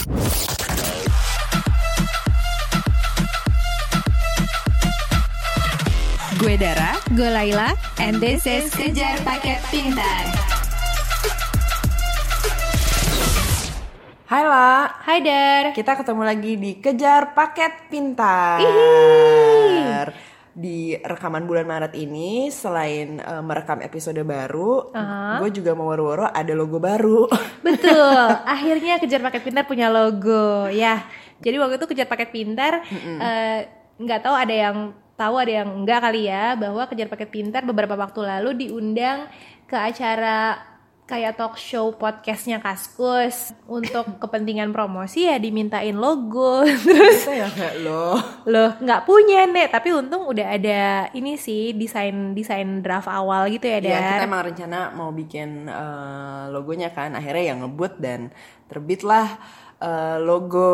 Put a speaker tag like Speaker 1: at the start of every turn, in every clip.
Speaker 1: Gue Dara,
Speaker 2: Gue Laila,
Speaker 1: and this is Kejar Paket Pintar.
Speaker 3: Hai La,
Speaker 2: Hai Dar.
Speaker 3: kita ketemu lagi di Kejar Paket Pintar. Di rekaman bulan Maret ini, selain eh, merekam episode baru, gue juga mau woro-woro ada logo baru.
Speaker 2: Betul. Akhirnya Kejar Paket Pintar punya logo. Ya. Jadi waktu itu Kejar Paket Pintar eh, nggak tahu ada yang tahu ada yang enggak kali ya bahwa Kejar Paket Pintar beberapa waktu lalu diundang ke acara kayak talk show podcastnya Kaskus. Untuk kepentingan promosi ya dimintain logo. Terus
Speaker 3: ya nggak lo.
Speaker 2: loh nggak punya nek. Tapi untung udah ada ini sih desain desain draft awal gitu ya
Speaker 3: Ya kita
Speaker 2: Dar.
Speaker 3: emang rencana mau bikin eh, logonya kan, akhirnya yang ngebut dan terbitlah eh, logo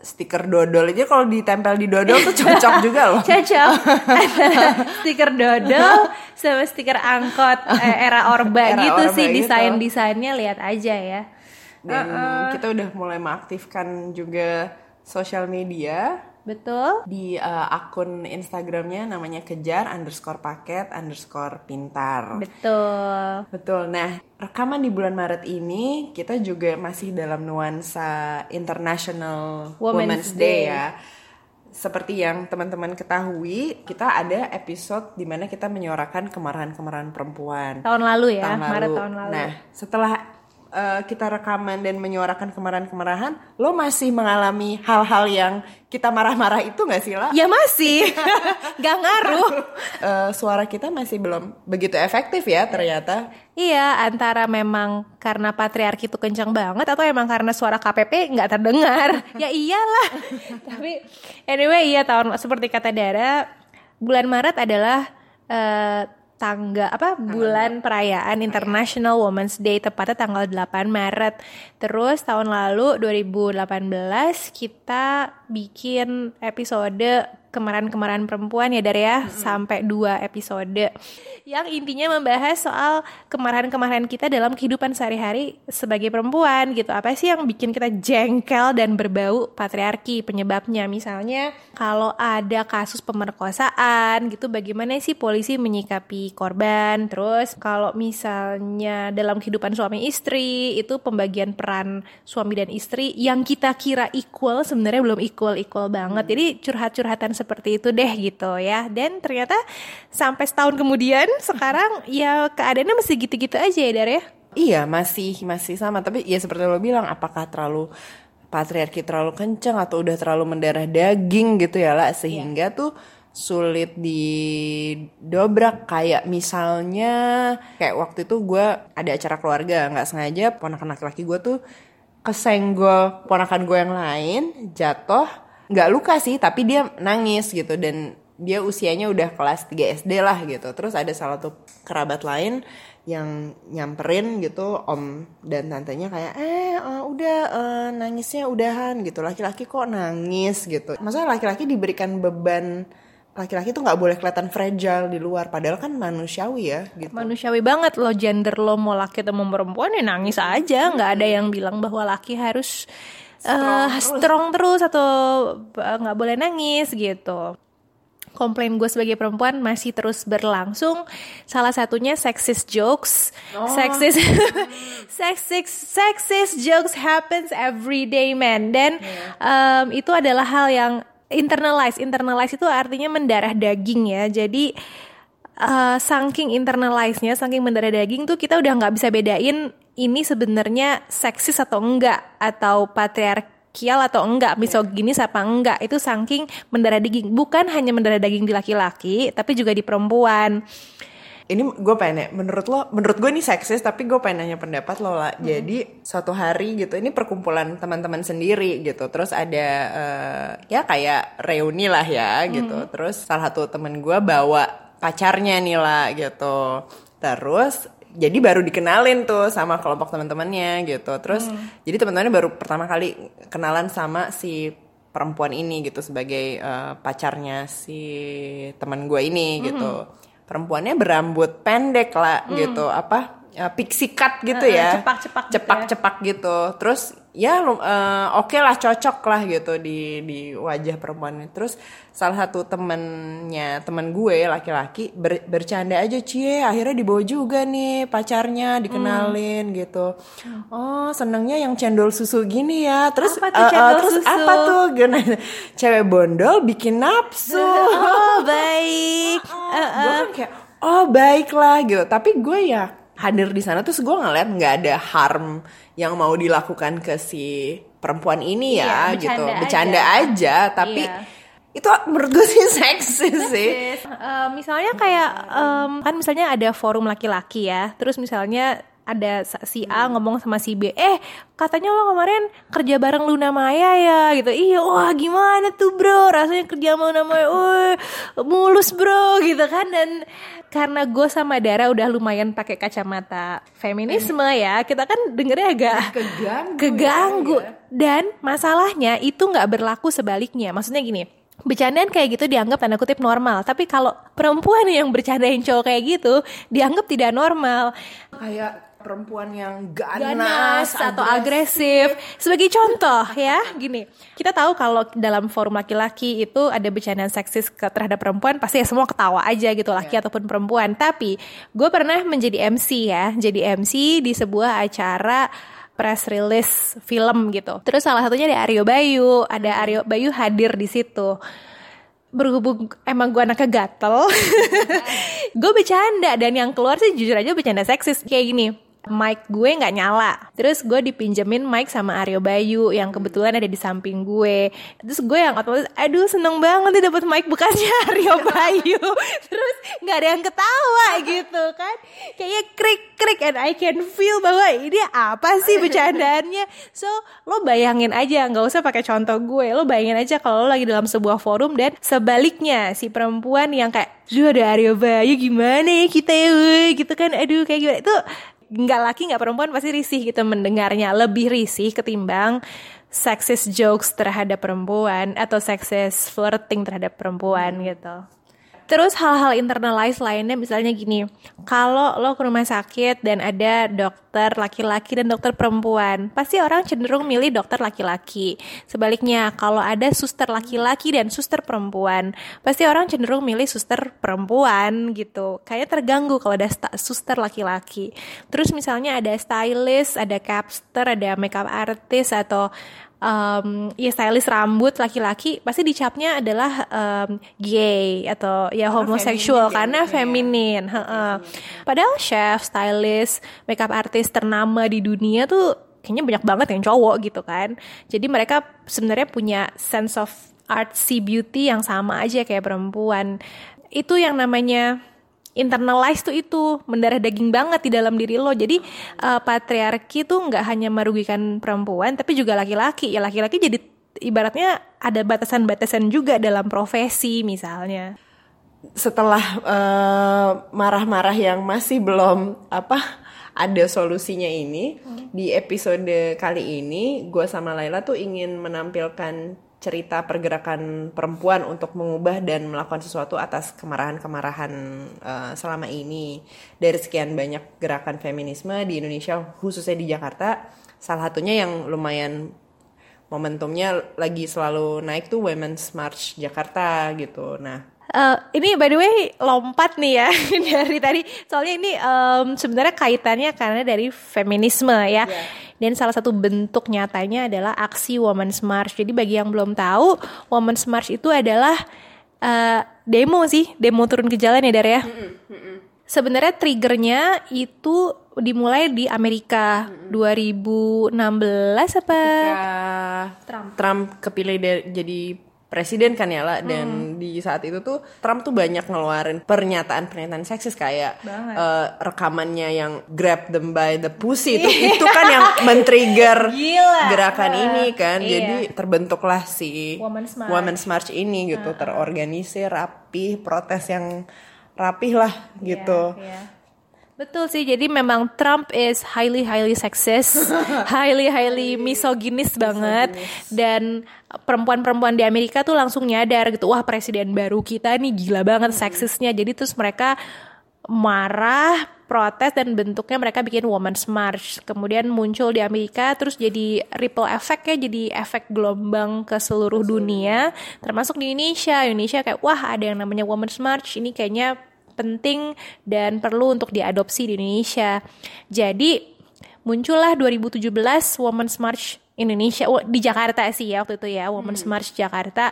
Speaker 3: stiker dodol. Aja kalau ditempel di dodol tuh cocok juga loh.
Speaker 2: cocok. Stiker dodol sama stiker angkot eh, era orba
Speaker 3: Era
Speaker 2: gitu
Speaker 3: Orba
Speaker 2: sih
Speaker 3: gitu.
Speaker 2: desain desainnya lihat aja ya.
Speaker 3: Dan kita udah mulai mengaktifkan juga sosial media
Speaker 2: betul
Speaker 3: di uh, akun Instagramnya namanya kejar underscore paket underscore pintar.
Speaker 2: betul
Speaker 3: Betul. Nah, rekaman di bulan Maret ini kita juga masih dalam nuansa International Women's,
Speaker 2: Women's
Speaker 3: Day.
Speaker 2: Day.
Speaker 3: ya. Seperti yang teman-teman ketahui, kita ada episode di mana kita menyuarakan kemarahan-kemarahan perempuan.
Speaker 2: tahun lalu ya
Speaker 3: tahun
Speaker 2: Maret tahun lalu
Speaker 3: Nah, setelah uh, kita rekaman dan menyuarakan kemarahan-kemarahan, lo masih mengalami hal-hal yang kita marah-marah itu nggak sih, La?
Speaker 2: ya masih nggak ngaruh
Speaker 3: Eh, suara kita masih belum begitu efektif ya ternyata.
Speaker 2: Iya, antara memang karena patriarki itu kencang banget atau emang karena suara KPP nggak terdengar. ya iyalah. Tapi anyway, iya tahun seperti kata Dara, bulan Maret adalah eh, tangga apa bulan perayaan International Women's Day tepatnya tanggal 8 Maret. Terus tahun lalu 2018 kita bikin episode kemarahan-kemarahan perempuan ya Dar ya sampai dua episode. Yang intinya membahas soal kemarahan-kemarahan kita dalam kehidupan sehari-hari sebagai perempuan gitu. Apa sih yang bikin kita jengkel dan berbau patriarki? Penyebabnya misalnya kalau ada kasus pemerkosaan gitu bagaimana sih polisi menyikapi korban? Terus kalau misalnya dalam kehidupan suami istri itu pembagian peran suami dan istri yang kita kira equal sebenarnya belum equal equal banget jadi curhat-curhatan seperti itu deh gitu ya. Dan ternyata sampai setahun kemudian sekarang ya keadaannya masih gitu-gitu aja ya Dar ya?
Speaker 3: Iya masih masih sama. Tapi ya seperti lo bilang apakah terlalu patriarki terlalu kencang atau udah terlalu mendarah daging gitu ya lah sehingga tuh sulit didobrak. Kayak misalnya kayak waktu itu gue ada acara keluarga nggak sengaja ponakan laki-laki gue tuh kesenggol ponakan gue yang lain jatuh nggak luka sih tapi dia nangis gitu. Dan dia usianya udah kelas 3 SD lah gitu. Terus ada salah satu kerabat lain yang nyamperin gitu om dan tantenya kayak eh eh, udah eh, nangisnya udahan gitu. Laki-laki kok nangis gitu. Maksudnya laki-laki diberikan beban laki-laki tuh nggak boleh kelihatan fragile di luar. Padahal kan manusiawi ya gitu.
Speaker 2: Manusiawi banget lo gender lo mau laki atau mau perempuan ya nangis aja. Nggak ada yang bilang bahwa laki harus eh, strong, terus atau eh, nggak boleh nangis gitu. Komplain gue sebagai perempuan masih terus berlangsung. Salah satunya sexist jokes. Sexist sexist sexist jokes happens every day man. Dan em, itu adalah hal yang internalize. Internalize itu artinya mendarah daging ya. Jadi eh, saking internalize-nya, saking mendarah daging tuh kita udah nggak bisa bedain ini sebenarnya seksis atau enggak atau patriarkial atau enggak, misoginis apa enggak. Itu saking mendarah daging. Bukan hanya mendarah daging di laki-laki, tapi juga di perempuan.
Speaker 3: ini gue pengen ya, menurut lo, menurut gue ini seksis, tapi gue pengen nanya pendapat lo lah. Jadi suatu hari gitu, ini perkumpulan teman-teman sendiri gitu, terus ada eh, ya kayak reuni lah ya gitu. Terus salah satu temen gue bawa pacarnya nih lah gitu. Terus jadi baru dikenalin tuh sama kelompok teman-temannya gitu. Terus jadi teman-temannya baru pertama kali kenalan sama si perempuan ini gitu sebagai eh, pacarnya si teman gue ini gitu. Perempuannya berambut pendek lah gitu apa ya, pixie cut gitu
Speaker 2: Heeh,
Speaker 3: ya.
Speaker 2: cepak-cepak gitu
Speaker 3: cepak-cepak gitu. Terus ya eh, oke lah cocok lah gitu di di wajah perempuan terus salah satu temennya temen gue laki-laki ber- bercanda aja cie akhirnya dibawa juga nih pacarnya dikenalin
Speaker 2: Hmm.
Speaker 3: gitu. Oh senengnya yang cendol susu gini ya. Terus
Speaker 2: Apa tuh
Speaker 3: eh, eh,
Speaker 2: cendol
Speaker 3: terus
Speaker 2: susu?
Speaker 3: apa tuh? Gimana? cewek bondol bikin nafsu.
Speaker 2: Oh baik.
Speaker 3: Gue kan kayak oh baiklah gitu. Tapi gue ya hadir di sana terus gue ngeliat nggak ada harm yang mau dilakukan ke si perempuan ini ya
Speaker 2: Iya,
Speaker 3: gitu
Speaker 2: bercanda
Speaker 3: bercanda
Speaker 2: aja.
Speaker 3: aja, tapi
Speaker 2: Iya.
Speaker 3: itu menurut gue sih seksis sih
Speaker 2: Eh, misalnya kayak em, kan misalnya ada forum laki-laki ya terus misalnya ada si A ngomong sama si B eh katanya lo kemarin kerja bareng Luna Maya ya gitu. Iya wah gimana tuh bro? Rasanya kerja sama Luna Maya wah mulus bro gitu kan. Dan karena gue sama Dara udah lumayan pakai kacamata feminisme ya kita kan dengernya agak
Speaker 3: Keganggu
Speaker 2: keganggu.
Speaker 3: ya,
Speaker 2: dan masalahnya itu nggak berlaku sebaliknya. Maksudnya gini Bercandaan kayak gitu dianggap tanda kutip normal. Tapi kalau perempuan yang bercandain cowok kayak gitu Dianggap tidak normal.
Speaker 3: Kayak perempuan yang ganas,
Speaker 2: Ganas atau agresif. Sebagai contoh ya Gini. Kita tahu kalau dalam forum laki-laki itu Ada bercandaan seksis ke, terhadap perempuan Pasti ya semua ketawa aja gitu Laki ataupun perempuan. Tapi gue pernah menjadi MC ya. Jadi MC di sebuah acara press release film gitu. Terus salah satunya ada Aryo Bayu, ada Aryo Bayu hadir di situ. Berhubung emang gue anaknya gatel, gue bercanda. Dan yang keluar sih jujur aja bercanda seksis. Kayak gini. Mic gue nggak nyala, terus gue dipinjemin mic sama Aryo Bayu yang kebetulan ada di samping gue. Terus gue yang otomatis, aduh seneng banget nih dapet mic bukannya Aryo Bayu. terus nggak ada yang ketawa gitu kan, kayaknya krik krik and I can feel bahwa ini apa sih bercandaannya. So lo bayangin aja, nggak usah pakai contoh gue, lo bayangin aja kalau lo lagi dalam sebuah forum dan sebaliknya si perempuan yang kayak, Duh ada Aryo Bayu gimana ya kita ya, weh?" gitu kan, aduh kayak gimana itu nggak laki nggak perempuan pasti risih gitu mendengarnya lebih risih ketimbang sexist jokes terhadap perempuan atau sexist flirting terhadap perempuan gitu. Terus hal-hal internalize lainnya misalnya gini, kalau lo ke rumah sakit dan ada dokter laki-laki dan dokter perempuan, pasti orang cenderung milih dokter laki-laki. Sebaliknya, kalau ada suster laki-laki dan suster perempuan, pasti orang cenderung milih suster perempuan gitu. Kayaknya terganggu kalau ada suster laki-laki. Terus misalnya ada stylist, ada capster, ada makeup artist atau um, ya stylist rambut laki-laki pasti dicapnya adalah um, gay atau ya homoseksual
Speaker 3: feminin
Speaker 2: karena
Speaker 3: ya.
Speaker 2: feminin. heeh. Padahal chef, stylist, makeup artist ternama di dunia tuh kayaknya banyak banget yang cowok gitu kan. Jadi mereka sebenarnya punya sense of artsy beauty yang sama aja kayak perempuan. Itu yang namanya internalize tuh itu mendarah daging banget di dalam diri lo. Jadi eh, patriarki tuh nggak hanya merugikan perempuan tapi juga laki-laki. Ya laki-laki jadi ibaratnya ada batasan-batasan juga dalam profesi misalnya.
Speaker 3: Setelah eh, marah-marah yang masih belum apa ada solusinya ini di episode kali ini gue sama Laila tuh ingin menampilkan cerita pergerakan perempuan untuk mengubah dan melakukan sesuatu atas kemarahan-kemarahan eh, selama ini. Dari sekian banyak gerakan feminisme di Indonesia khususnya di Jakarta salah satunya yang lumayan momentumnya lagi selalu naik tuh Women's March Jakarta gitu. Nah
Speaker 2: Eh, ini by the way lompat nih ya dari tadi. Soalnya ini em, sebenarnya kaitannya karena dari feminisme ya dan salah satu bentuk nyatanya adalah aksi Women's March. Jadi bagi yang belum tahu Women's March itu adalah eh, demo sih demo turun ke jalan ya Dar ya? Sebenarnya triggernya itu dimulai di Amerika. 2016 apa?
Speaker 3: Trump. Trump kepilih jadi presiden kan ya lah dan di saat itu tuh Trump tuh banyak ngeluarin pernyataan-pernyataan seksis kayak eh, rekamannya yang grab them by the pussy itu itu kan yang men-trigger
Speaker 2: Gila.
Speaker 3: gerakan
Speaker 2: Eh,
Speaker 3: ini kan
Speaker 2: iya.
Speaker 3: jadi terbentuklah si
Speaker 2: Women's March.
Speaker 3: Women's March ini gitu terorganisir rapi protes yang rapih lah gitu
Speaker 2: Iya. Betul sih, jadi memang Trump is highly highly sexist, highly highly misoginis banget, dan perempuan-perempuan di Amerika tuh langsung nyadar gitu, wah presiden baru kita nih gila banget seksisnya, jadi terus mereka marah, protes dan bentuknya mereka bikin Women's March. Kemudian muncul di Amerika terus jadi ripple effect ya, jadi efek gelombang ke seluruh dunia, termasuk di Indonesia. Indonesia kayak wah ada yang namanya Women's March, ini kayaknya penting dan perlu untuk diadopsi di Indonesia. Jadi muncullah 2017 Women's March Indonesia di Jakarta sih ya waktu itu ya Women's March Jakarta.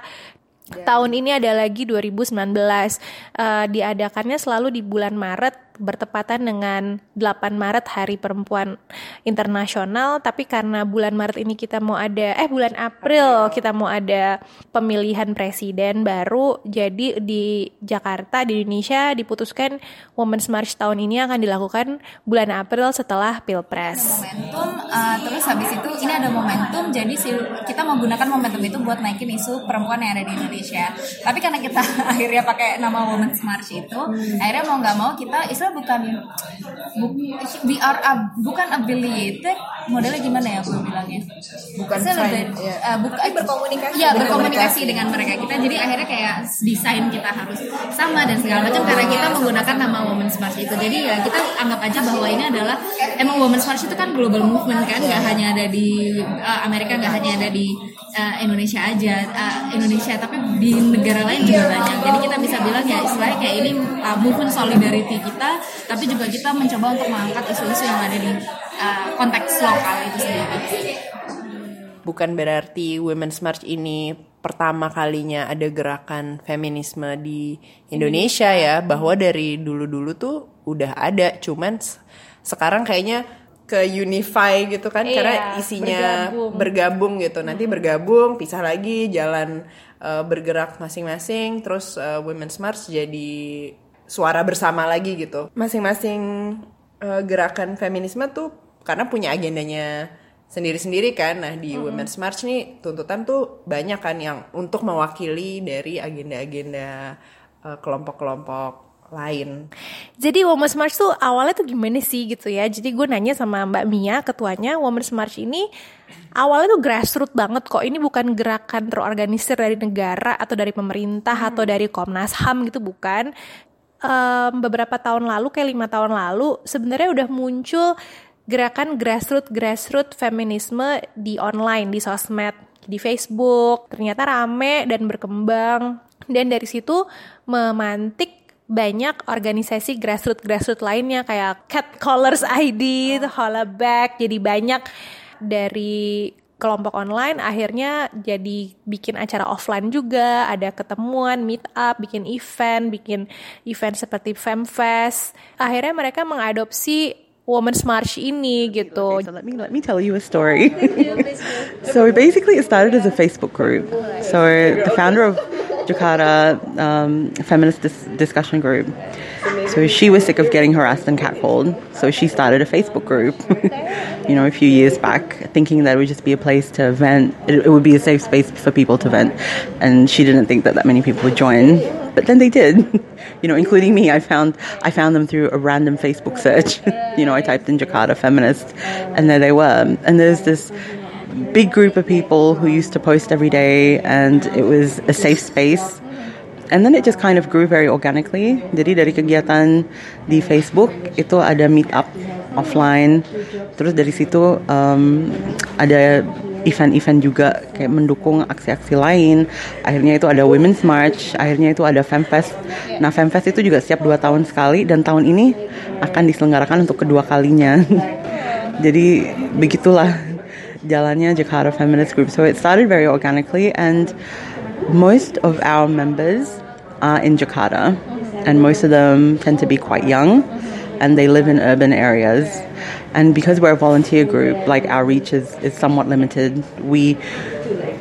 Speaker 2: Tahun ini ada lagi 2019 uh, diadakannya selalu di bulan Maret bertepatan dengan 8 Maret Hari Perempuan Internasional tapi karena bulan Maret ini kita mau ada eh bulan April kita mau ada pemilihan presiden baru jadi di Jakarta di Indonesia diputuskan Women's March tahun ini akan dilakukan bulan April setelah Pilpres.
Speaker 4: Momentum uh, terus habis itu ini ada momentum jadi si, kita menggunakan momentum itu buat naikin isu perempuan yang ada di Indonesia. Tapi karena kita akhirnya pakai nama Women's March itu, hmm. akhirnya mau nggak mau kita isu bukan bu, we are a, bukan affiliated modelnya gimana ya aku bilangnya?
Speaker 3: Bukan friend ya. uh,
Speaker 4: bukan berkomunikasi. Ya berkomunikasi dengan mereka kita. Jadi akhirnya kayak desain kita harus sama dan segala macam karena kita menggunakan nama Women's March itu. Jadi ya kita anggap aja bahwa ini adalah emang Women's March itu kan global movement kan nggak hanya ada di uh, Amerika nggak hanya ada di uh, Indonesia aja uh, Indonesia tapi di negara lain juga banyak. Jadi kita bisa bilang ya istilahnya kayak ini uh, movement solidarity kita tapi juga kita mencoba untuk mengangkat isu-isu yang ada di uh, konteks lokal itu sendiri.
Speaker 3: Bukan berarti Women's March ini pertama kalinya ada gerakan feminisme di Indonesia ya bahwa dari dulu-dulu tuh udah ada cuman sekarang kayaknya ke unify gitu kan iya, karena isinya bergabung. bergabung gitu nanti bergabung pisah lagi jalan uh, bergerak masing-masing terus uh, Women's March jadi suara bersama lagi gitu masing-masing uh, gerakan feminisme tuh karena punya agendanya sendiri-sendiri kan. Nah, di mm-hmm. Women's March nih tuntutan tuh banyak kan yang untuk mewakili dari agenda-agenda kelompok-kelompok lain.
Speaker 2: Jadi Women's March tuh awalnya tuh gimana sih gitu ya? Jadi gue nanya sama Mbak Mia, ketuanya Women's March ini awalnya tuh grassroots banget kok. Ini bukan gerakan terorganisir dari negara atau dari pemerintah hmm. atau dari Komnas HAM gitu bukan. Um, beberapa tahun lalu kayak lima tahun lalu sebenarnya udah muncul gerakan grassroots grassroots feminisme di online di sosmed di Facebook ternyata rame dan berkembang dan dari situ memantik banyak organisasi grassroots grassroots lainnya kayak Cat Colors ID, Holla Back jadi banyak dari kelompok online akhirnya jadi bikin acara offline juga ada ketemuan meet up bikin event bikin event seperti Femfest akhirnya mereka mengadopsi Women's March ini gitu.
Speaker 5: Okay, so let me let me tell you a story. so basically, it started as a Facebook group. So the founder of Jakarta um, Feminist dis- Discussion Group. So she was sick of getting harassed and catcalled. So she started a Facebook group, you know, a few years back, thinking that it would just be a place to vent. It, it would be a safe space for people to vent. And she didn't think that that many people would join but then they did you know including me i found i found them through a random facebook search you know i typed in jakarta feminist and there they were and there's this big group of people who used to post every day and it was a safe space and then it just kind of grew very organically jadi dari kegiatan di Facebook itu ada meet up offline terus dari situ um, ada event-event juga kayak mendukung aksi-aksi lain. Akhirnya itu ada Women's March, akhirnya itu ada Femfest. Nah, Femfest itu juga setiap dua tahun sekali dan tahun ini akan diselenggarakan untuk kedua kalinya. Jadi begitulah jalannya Jakarta Feminist Group. So it started very organically and most of our members are in Jakarta and most of them tend to be quite young and they live in urban areas. And because we're a volunteer group, like our reach is, is somewhat limited. We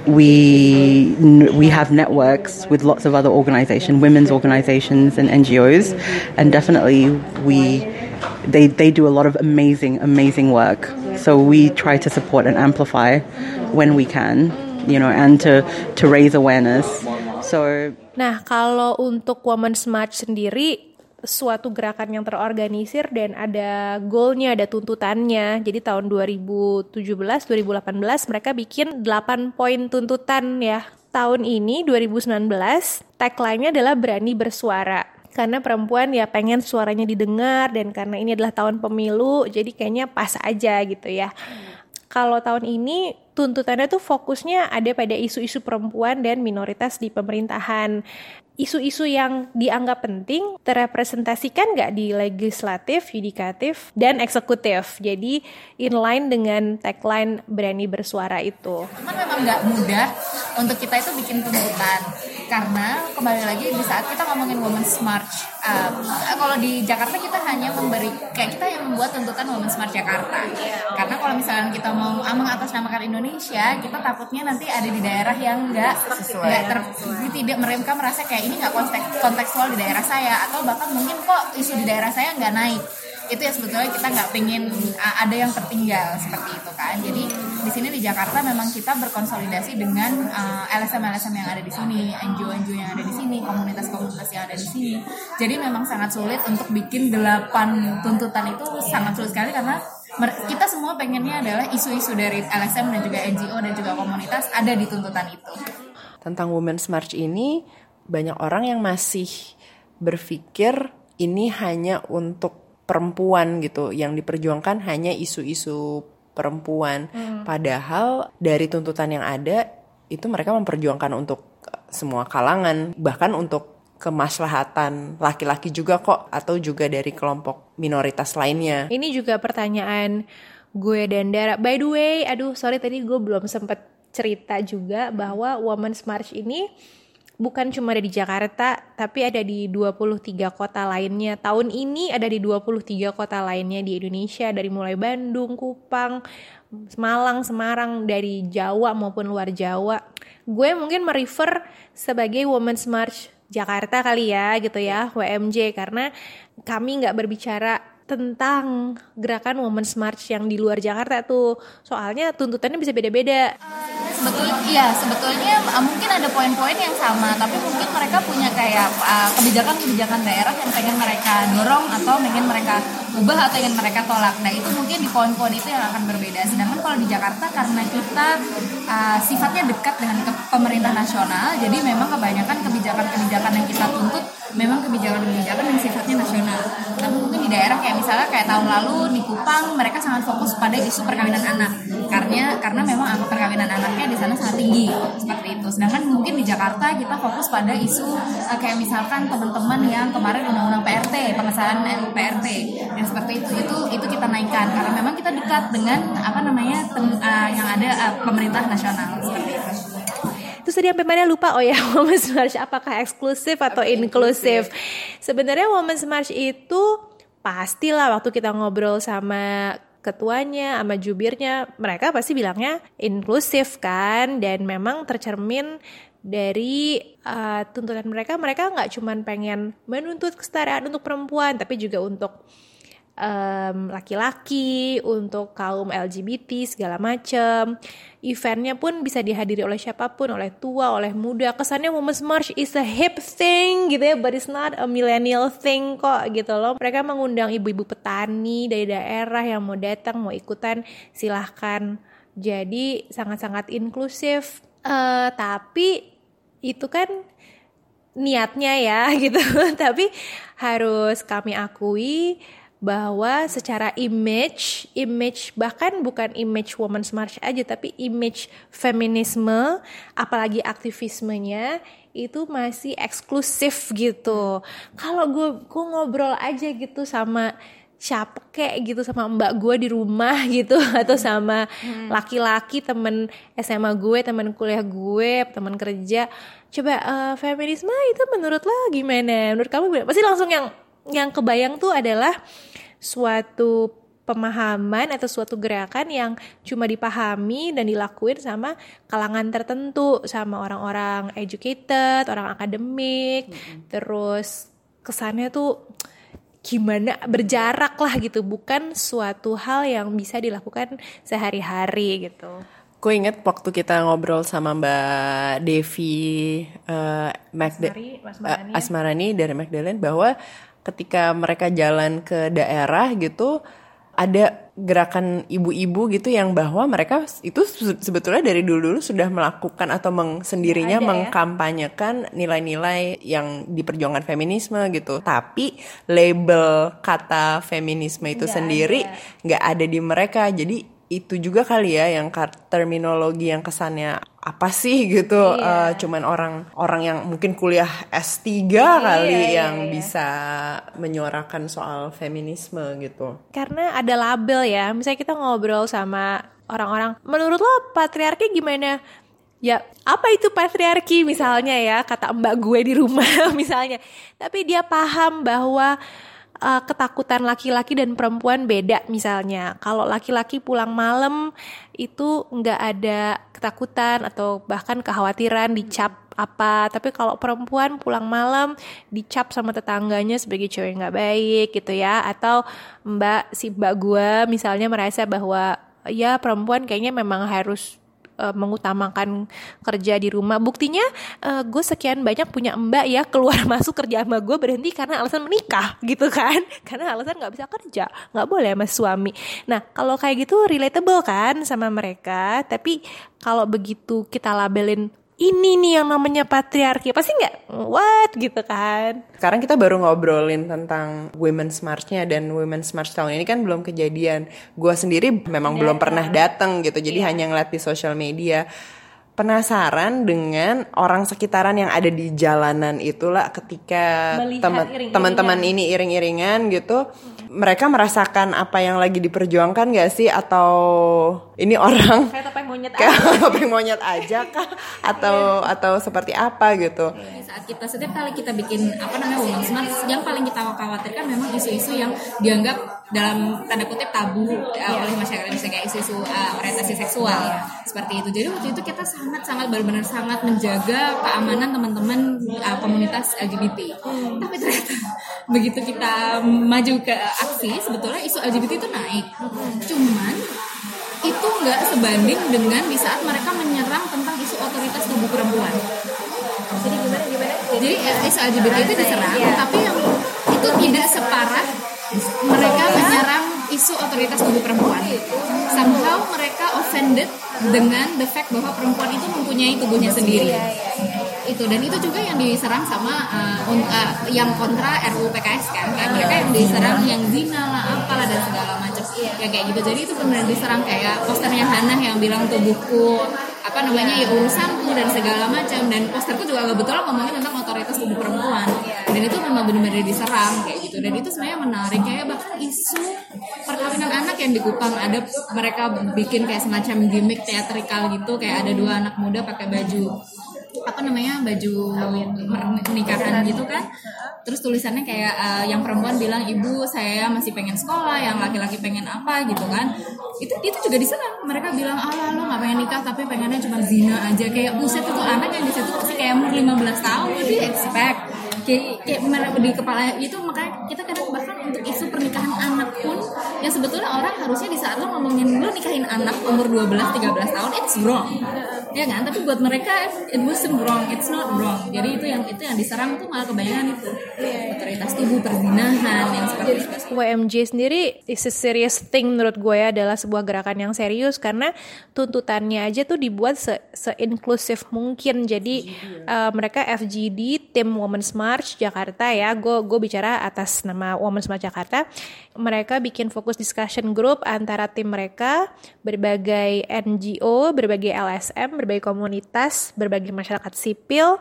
Speaker 5: we we have networks with lots of other organizations, women's organizations and NGOs, and definitely we they they do a lot of amazing amazing work. So we try to support and amplify when we can, you know, and to to raise awareness. So
Speaker 2: Nah, kalau untuk Women's March sendiri suatu gerakan yang terorganisir dan ada goalnya, ada tuntutannya. Jadi tahun 2017, 2018 mereka bikin 8 poin tuntutan ya. Tahun ini 2019 tagline-nya adalah berani bersuara. Karena perempuan ya pengen suaranya didengar dan karena ini adalah tahun pemilu jadi kayaknya pas aja gitu ya. Kalau tahun ini tuntutannya tuh fokusnya ada pada isu-isu perempuan dan minoritas di pemerintahan. Isu-isu yang dianggap penting terrepresentasikan nggak di legislatif, yudikatif, dan eksekutif. Jadi inline dengan tagline berani bersuara itu.
Speaker 4: Cuman memang nggak mudah untuk kita itu bikin tuntutan karena kembali lagi di saat kita ngomongin Women's March um, kalau di Jakarta kita hanya memberi kayak kita yang membuat tuntutan Women's March Jakarta. Karena kalau misalnya kita mau mengatasnamakan Indonesia kita takutnya nanti ada di daerah yang nggak nggak ter tidak mereka merasa kayak ini nggak konteks kontekstual di daerah saya atau bahkan mungkin kok isu di daerah saya nggak naik itu ya sebetulnya kita nggak pengen ada yang tertinggal seperti itu kan. Jadi di sini di Jakarta memang kita berkonsolidasi dengan uh, LSM-LSM yang ada di sini NGO-NGO yang ada di sini komunitas-komunitas yang ada di sini. Jadi memang sangat sulit untuk bikin delapan tuntutan itu sangat sulit sekali karena kita semua pengennya adalah isu-isu dari LSM dan juga NGO dan juga komunitas ada di tuntutan itu.
Speaker 3: Tentang Women's March ini banyak orang yang masih berpikir ini hanya untuk perempuan gitu. Yang diperjuangkan hanya isu-isu perempuan. Hmm. padahal dari tuntutan yang ada itu mereka memperjuangkan untuk semua kalangan. Bahkan untuk kemaslahatan laki-laki juga kok atau juga dari kelompok minoritas lainnya.
Speaker 2: Ini juga pertanyaan gue dan Dara. By the way aduh sorry tadi gue belum sempet cerita juga bahwa Women's March ini bukan cuma ada di Jakarta, tapi ada di 23 kota lainnya. Tahun ini ada di 23 kota lainnya di Indonesia, dari mulai Bandung, Kupang, Malang, Semarang, dari Jawa maupun luar Jawa. Gue mungkin merefer sebagai Women's March Jakarta kali ya gitu ya, WMJ, karena kami nggak berbicara tentang gerakan Women's March yang di luar Jakarta tuh. Soalnya tuntutannya bisa beda-beda.
Speaker 4: Sebetulnya iya, sebetulnya uh, mungkin ada poin-poin yang sama, tapi mungkin mereka punya kayak uh, kebijakan-kebijakan daerah yang pengen mereka dorong atau pengen mereka ubah atau ingin mereka tolak. Nah, itu mungkin di poin-poin itu yang akan berbeda. Sedangkan kalau di Jakarta karena kita uh, sifatnya dekat dengan pemerintah nasional, jadi memang kebanyakan kebijakan-kebijakan yang kita tuntut memang kebijakan-kebijakan yang sifatnya nasional. Tapi mungkin di daerah kayak misalnya kayak tahun lalu di Kupang mereka sangat fokus pada isu perkawinan anak. Karena karena memang angka perkawinan anaknya di sana sangat tinggi seperti itu. Sedangkan mungkin di Jakarta kita fokus pada isu uh, kayak misalkan teman-teman yang kemarin undang-undang PRT, pengesahan PRT dan seperti itu itu itu kita naikkan. Karena memang kita dekat dengan apa namanya tem, uh, yang ada uh, pemerintah nasional. Seperti itu.
Speaker 2: Terus tadi sampai mana lupa? Oh ya Women's March apakah eksklusif atau okay, inklusif? Sebenarnya Women's March itu pastilah waktu kita ngobrol sama ketuanya sama jubirnya mereka pasti bilangnya inklusif kan? Dan memang tercermin dari uh, tuntutan mereka. Mereka nggak cuman pengen menuntut kesetaraan untuk perempuan tapi juga untuk laki-laki, um, untuk kaum LGBT segala macam. Eventnya pun bisa dihadiri oleh siapa pun, oleh tua, oleh muda. Kesannya Women's March is a hip thing gitu ya, but it's not a millennial thing kok gitu loh. Mereka mengundang ibu-ibu petani dari daerah yang mau datang, mau ikutan, silahkan. Jadi sangat-sangat inklusif. Uh, tapi itu kan niatnya ya gitu. tapi harus kami akui bahwa secara image, image bahkan bukan image women's march aja tapi image feminisme, apalagi aktivismenya itu masih eksklusif gitu. Kalau gue gue ngobrol aja gitu sama siapa kayak gitu sama mbak gue di rumah gitu atau sama laki-laki temen SMA gue temen kuliah gue temen kerja coba uh, feminisme itu menurut lo gimana menurut kamu gimana? pasti langsung yang yang kebayang tuh adalah suatu pemahaman atau suatu gerakan yang cuma dipahami dan dilakuin sama kalangan tertentu sama orang-orang educated, orang akademik, mm-hmm. terus kesannya tuh gimana berjarak lah gitu, bukan suatu hal yang bisa dilakukan sehari-hari gitu.
Speaker 3: Gue inget waktu kita ngobrol sama Mbak Devi uh, Asmarani, uh, Asmarani dari Magdalene bahwa ketika mereka jalan ke daerah gitu ada gerakan ibu-ibu gitu yang bahwa mereka itu se- sebetulnya dari dulu-dulu sudah melakukan atau meng, sendirinya
Speaker 2: Ada ya.
Speaker 3: mengkampanyekan nilai-nilai yang diperjuangkan feminisme gitu. Tapi label kata feminisme itu sendiri nggak ada di mereka. Jadi itu juga kali ya yang terminologi yang kesannya apa sih gitu
Speaker 2: Iya.
Speaker 3: Eh, cuman orang orang yang mungkin kuliah S3
Speaker 2: Iya,
Speaker 3: kali yang bisa menyuarakan soal feminisme gitu.
Speaker 2: karena ada label ya misalnya kita ngobrol sama orang-orang menurut lo patriarki gimana ya apa itu patriarki misalnya ya kata mbak gue di rumah misalnya tapi dia paham bahwa uh, ketakutan laki-laki dan perempuan beda misalnya. Kalau laki-laki pulang malam itu nggak ada ketakutan atau bahkan kekhawatiran dicap apa. Tapi kalau perempuan pulang malam dicap sama tetangganya sebagai cewek nggak baik gitu ya. Atau mbak si mbak gue misalnya merasa bahwa ya perempuan kayaknya memang harus eh, mengutamakan kerja di rumah. Buktinya eh, gue sekian banyak punya mbak ya keluar masuk kerja sama gue berhenti karena alasan menikah gitu kan. Karena alasan nggak bisa kerja nggak boleh sama suami. Nah kalau kayak gitu relatable kan sama mereka tapi kalau begitu kita labelin ini nih yang namanya patriarki. Pasti nggak what? gitu kan.
Speaker 3: Sekarang kita baru ngobrolin tentang Women's March-nya dan Women's March tahun ini kan belum kejadian. Gua sendiri memang belum pernah datang gitu, jadi hanya ngeliat di sosial media. Penasaran dengan orang sekitaran yang ada di jalanan itulah ketika teman-teman ini iring-iringan gitu, mereka merasakan apa yang lagi diperjuangkan gak sih? Atau ini orang
Speaker 2: kayak topeng monyet
Speaker 3: kayak topeng monyet aja kah? Atau atau seperti apa gitu?
Speaker 4: Saat kita setiap kali kita bikin apa namanya women's march yang paling kita khawatirkan memang isu-isu yang dianggap dalam tanda kutip tabu uh, oleh masyarakat Indonesia kayak isu-isu uh, orientasi seksual seperti itu. Jadi waktu itu kita sangat sangat benar-benar sangat menjaga keamanan teman-teman uh, komunitas LGBT tapi ternyata begitu kita maju ke aksi sebetulnya isu LGBT itu naik. Cuman itu nggak sebanding dengan di saat mereka menyerang tentang isu otoritas tubuh perempuan
Speaker 2: jadi gimana gimana
Speaker 4: jadi eh, isu LGBT itu diserang, tapi yang itu tidak separah mereka menyerang isu otoritas tubuh perempuan. Somehow mereka offended dengan the fact bahwa perempuan itu mempunyai tubuhnya sendiri. Itu dan itu juga yang diserang sama uh, un- uh, yang kontra RUU PKS kan, kayak mereka yang diserang yang zina lah, apalah dan segala macam. Ya kayak gitu. Jadi itu benar diserang kayak posternya Hana yang bilang tubuhku apa namanya ya urusanku dan segala macam. Dan posterku juga kebetulan ngomongin tentang otoritas tubuh perempuan. Dan itu memang benar-benar diserang kayak gitu. Dan itu sebenarnya menarik. Kayak bahkan isu perkawinan anak yang dikupang ada mereka bikin kayak semacam gimmick teatrikal gitu. Kayak ada dua anak muda pakai baju apa namanya baju pernikahan gitu kan. Terus tulisannya kayak eh, yang perempuan bilang ibu saya masih pengen sekolah yang laki-laki pengen apa gitu kan. Itu itu juga diserang mereka bilang ah lo nggak pengen nikah tapi pengennya cuma zina aja. Kayak buset itu anak yang di situ masih kayak umur 15 tahun jadi expect? Kayak kayak di kepala itu makanya kita kadang bahkan untuk isu pernikahan anak pun yang sebetulnya orang harusnya di saat lo ngomongin lo nikahin anak umur 12 13 tahun it's wrong. Ya kan? Tapi buat mereka it wasn't wrong it's not wrong. Jadi itu yang itu yang diserang tuh malah kebanyakan itu. Otoritas tubuh perzinahan yang seperti itu.
Speaker 2: WMJ sendiri is a serious thing menurut gue ya adalah sebuah gerakan yang serius karena tuntutannya aja tuh dibuat se, inklusif mungkin. Jadi uh, mereka FGD tim Women's March Jakarta ya. Gue gue bicara atas nama Women's March Jakarta. Mereka bikin fokus discussion group antara tim mereka berbagai NGO berbagai LSM berbagai komunitas berbagai masyarakat sipil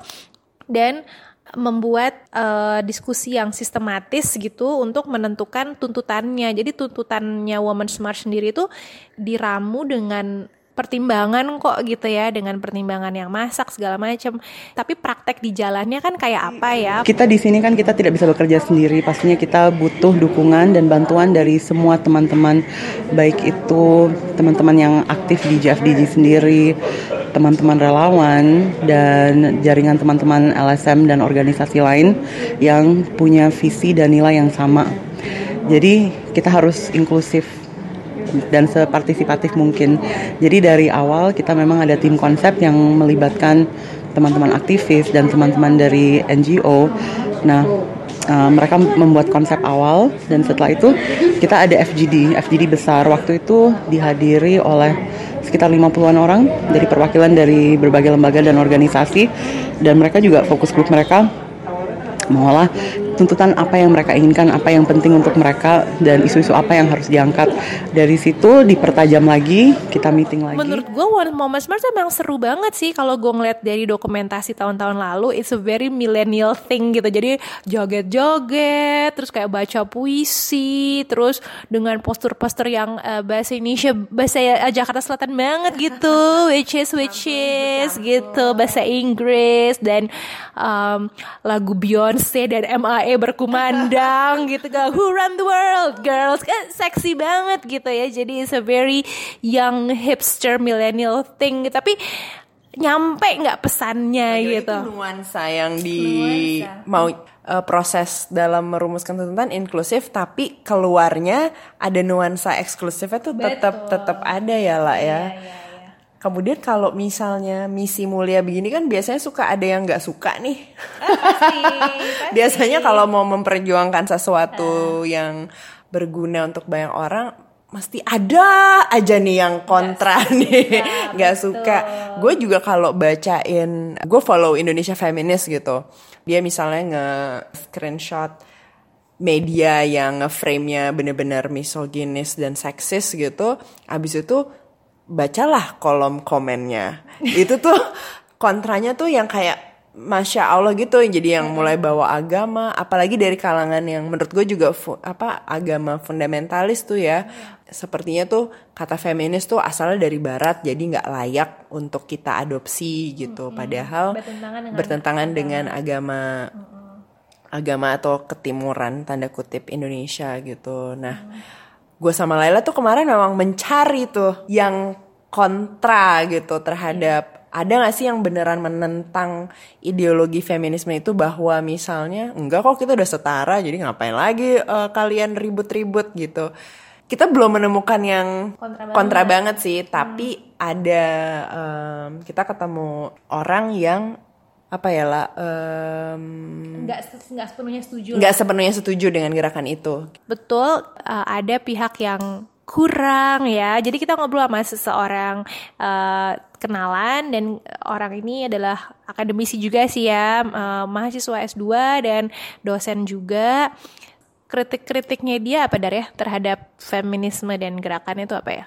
Speaker 2: dan membuat uh, diskusi yang sistematis gitu untuk menentukan tuntutannya. Jadi tuntutannya Women's March sendiri itu diramu dengan pertimbangan kok gitu ya dengan pertimbangan yang masak segala macam tapi praktek di jalannya kan kayak apa ya?
Speaker 5: Kita di sini kan kita tidak bisa bekerja sendiri, pastinya kita butuh dukungan dan bantuan dari semua teman-teman, baik itu teman-teman yang aktif di JFDG sendiri, teman-teman relawan dan jaringan teman-teman LSM dan organisasi lain yang punya visi dan nilai yang sama. Jadi kita harus inklusif dan separtisipatif mungkin. Jadi dari awal kita memang ada tim konsep yang melibatkan teman-teman aktivis dan teman-teman dari NGO. Nah, uh, mereka membuat konsep awal dan setelah itu kita ada FGD, FGD besar. Waktu itu dihadiri oleh sekitar 50-an orang dari perwakilan dari berbagai lembaga dan organisasi dan mereka juga fokus grup mereka mengolah tuntutan apa yang mereka inginkan, apa yang penting untuk mereka dan isu-isu apa yang harus diangkat. Dari situ dipertajam lagi, kita meeting lagi.
Speaker 2: Menurut gue One Moment Smart emang seru banget sih kalau gue ngeliat dari dokumentasi tahun-tahun lalu, it's a very millennial thing gitu. Jadi joget-joget, terus kayak baca puisi, terus dengan postur-postur yang uh, bahasa Indonesia, bahasa uh, Jakarta Selatan banget gitu, which is which is gitu, bahasa Inggris dan um, lagu Beyonce dan MIA berkumandang gitu kan Who Run the World Girls? Kan seksi banget gitu ya. Jadi it's a very young hipster millennial thing. Tapi nyampe nggak pesannya
Speaker 3: Jadi
Speaker 2: gitu.
Speaker 3: Itu nuansa yang di mau uh, proses dalam merumuskan tuntutan inklusif tapi keluarnya ada nuansa eksklusifnya tuh tetap tetap ada ya lah ya. Kemudian kalau misalnya misi mulia begini kan biasanya suka ada yang nggak suka nih. biasanya kalau mau memperjuangkan sesuatu yang berguna untuk banyak orang mesti ada aja nih yang kontra nih nggak suka. gue juga kalau bacain gue follow Indonesia Feminist gitu. Dia misalnya nge screenshot media yang nge-frame-nya bener-bener misoginis dan seksis gitu. Abis itu bacalah kolom komennya. Itu tuh kontranya tuh yang kayak Masya Allah gitu. Jadi yang mulai bawa agama apalagi dari kalangan yang menurut gue juga apa agama fundamentalis tuh ya. Sepertinya tuh kata feminis tuh asalnya dari barat jadi nggak layak untuk kita adopsi gitu. Padahal
Speaker 2: Bertentangan dengan
Speaker 3: bertentangan dengan agama agama atau ketimuran tanda kutip Indonesia gitu. Nah gue sama Laila tuh kemarin memang mencari tuh yang kontra gitu terhadap ada gak sih yang beneran menentang ideologi feminisme itu bahwa misalnya enggak kok kita udah setara jadi ngapain lagi eh, kalian ribut-ribut gitu. Kita belum menemukan yang kontra banget, sih tapi ada em, kita ketemu orang yang apa ya lah em,
Speaker 2: nggak nggak sepenuhnya setuju
Speaker 3: nggak sepenuhnya setuju dengan gerakan itu
Speaker 2: betul uh, ada pihak yang kurang ya. Jadi kita ngobrol sama seseorang uh, kenalan dan orang ini adalah akademisi juga sih ya, uh, mahasiswa S2 dan dosen juga. Kritik-kritiknya dia apa dar ya terhadap feminisme dan gerakan itu apa ya?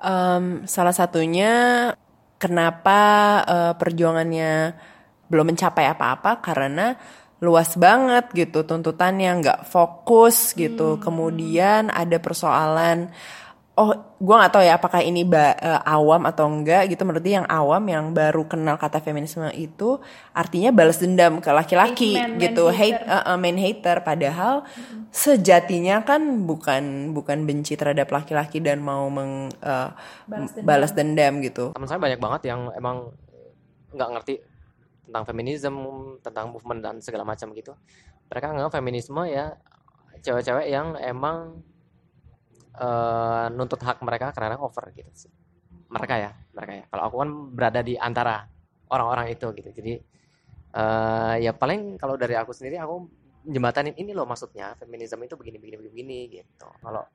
Speaker 3: Em, salah satunya kenapa eh, perjuangannya belum mencapai apa-apa karena luas banget gitu tuntutannya nggak fokus gitu. Kemudian ada persoalan oh gue nggak tahu ya apakah ini ba- eh, awam atau enggak gitu. Menurut dia yang awam yang baru kenal kata feminisme itu artinya balas dendam ke laki-laki
Speaker 2: Hate man,
Speaker 3: gitu.
Speaker 2: man
Speaker 3: hate eh, eh, main hater. Padahal sejatinya kan bukan bukan benci terhadap laki-laki dan mau meng eh, balas, dendam. gitu.
Speaker 6: Teman saya banyak banget yang emang nggak ngerti tentang feminisme tentang movement dan segala macam gitu. Mereka nggak feminisme ya cewek-cewek yang emang eh, nuntut hak mereka karena over gitu mereka ya mereka ya. Kalau aku kan berada di antara orang-orang itu gitu. Jadi eh, ya paling kalau dari aku sendiri aku jembatanin ini loh maksudnya feminisme itu begini begini, begini gitu. Kalau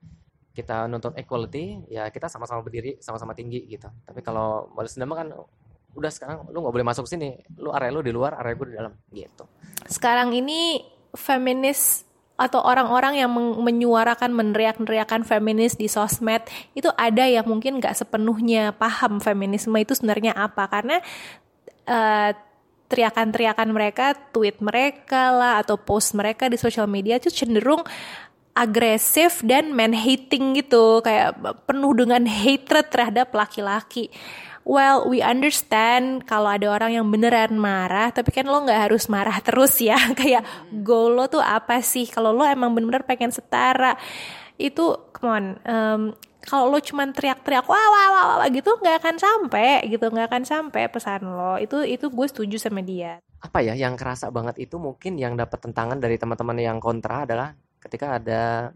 Speaker 6: kita nuntut equality ya kita sama-sama berdiri sama-sama tinggi gitu. Tapi kalau balas dendam kan udah sekarang lu nggak boleh masuk sini. Lu area lu di luar area gue di dalam. Gitu.
Speaker 2: Sekarang ini feminis atau orang-orang yang men- menyuarakan meneriak-neriakan feminis di sosmed itu ada yang mungkin nggak sepenuhnya paham feminisme itu sebenarnya apa. Karena eh, teriakan-teriakan mereka, tweet mereka lah atau post mereka di sosial media itu cenderung agresif dan man hating gitu. Kayak penuh dengan hatred terhadap laki-laki. Well, we understand kalau ada orang yang beneran marah, tapi kan lo nggak harus marah terus ya. Kayak goal lo tuh apa sih? Kalau lo emang bener-bener pengen setara, itu come on. em, kalau lo cuman teriak-teriak wah wah wah, wah gitu nggak akan sampai gitu nggak akan sampai pesan lo itu itu gue setuju sama dia
Speaker 6: apa ya yang kerasa banget itu mungkin yang dapat tentangan dari teman-teman yang kontra adalah ketika ada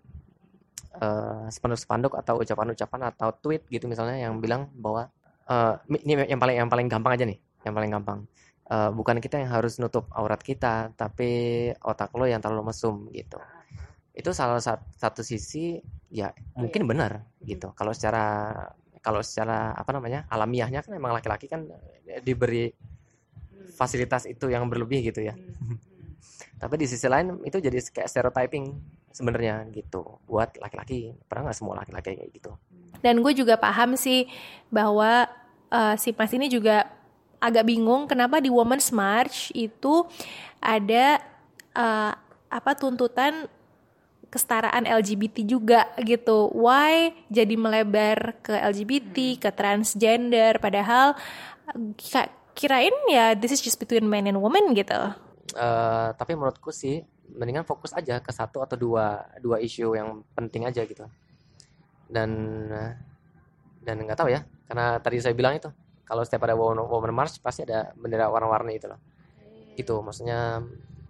Speaker 6: eh, spanduk-spanduk atau ucapan-ucapan atau tweet gitu misalnya yang bilang bahwa eh, ini yang paling yang paling gampang aja nih yang paling gampang. Eh, bukan kita yang harus nutup aurat kita tapi otak lo yang terlalu mesum gitu. Itu salah sat- satu sisi ya mungkin benar gitu. Kalau secara kalau secara apa namanya alamiahnya kan emang laki-laki kan diberi fasilitas itu yang berlebih gitu ya. Tapi di sisi lain itu jadi kayak stereotyping sebenarnya gitu. Buat laki-laki pernah nggak semua laki-laki kayak gitu
Speaker 2: Dan gue juga paham sih bahwa eh, si Mas ini juga agak bingung kenapa di Women's March itu ada eh, apa tuntutan kesetaraan LGBT juga gitu. Why jadi melebar ke LGBT, ke transgender padahal ki- kirain ya this is just between men and women gitu.
Speaker 6: Eh, tapi menurutku sih mendingan fokus aja ke satu atau dua dua isu yang penting aja gitu dan dan nggak tahu ya karena tadi saya bilang itu kalau setiap ada Women, March pasti ada bendera warna-warni itu loh. Gitu maksudnya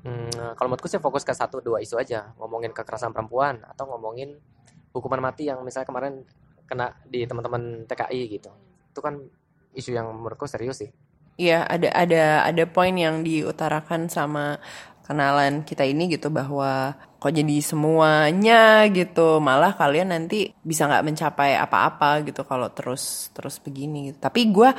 Speaker 6: hmm, kalau menurutku sih fokus ke satu dua isu aja. Ngomongin kekerasan perempuan atau ngomongin hukuman mati yang misalnya kemarin kena di teman-teman TKI gitu. Itu kan isu yang menurutku serius sih.
Speaker 3: Iya, ada ada ada poin yang diutarakan sama kenalan kita ini gitu bahwa kok jadi semuanya gitu malah kalian nanti bisa nggak mencapai apa-apa gitu kalau terus terus begini gitu. Tapi gue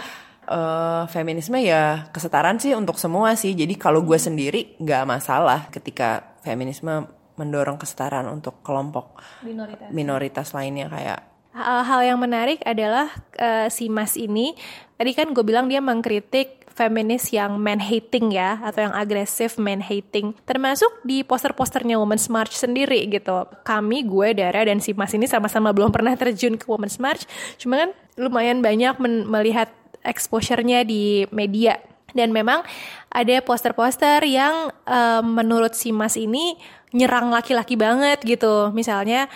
Speaker 3: eh, feminisme ya kesetaraan sih untuk semua sih. Jadi kalau gue sendiri nggak masalah ketika feminisme mendorong kesetaraan untuk kelompok
Speaker 2: Minoritas.
Speaker 3: minoritas lainnya kayak
Speaker 2: Hal-hal yang menarik adalah eh, si Mas ini tadi kan gue bilang dia mengkritik feminis yang man hating ya atau yang agresif man hating termasuk di poster-posternya Women's March sendiri gitu. Kami gue Dara dan si Mas ini sama-sama belum pernah terjun ke Women's March. Cuma kan lumayan banyak melihat exposure-nya di media. Dan memang ada poster-poster yang eh, menurut si Mas ini nyerang laki-laki banget gitu. Misalnya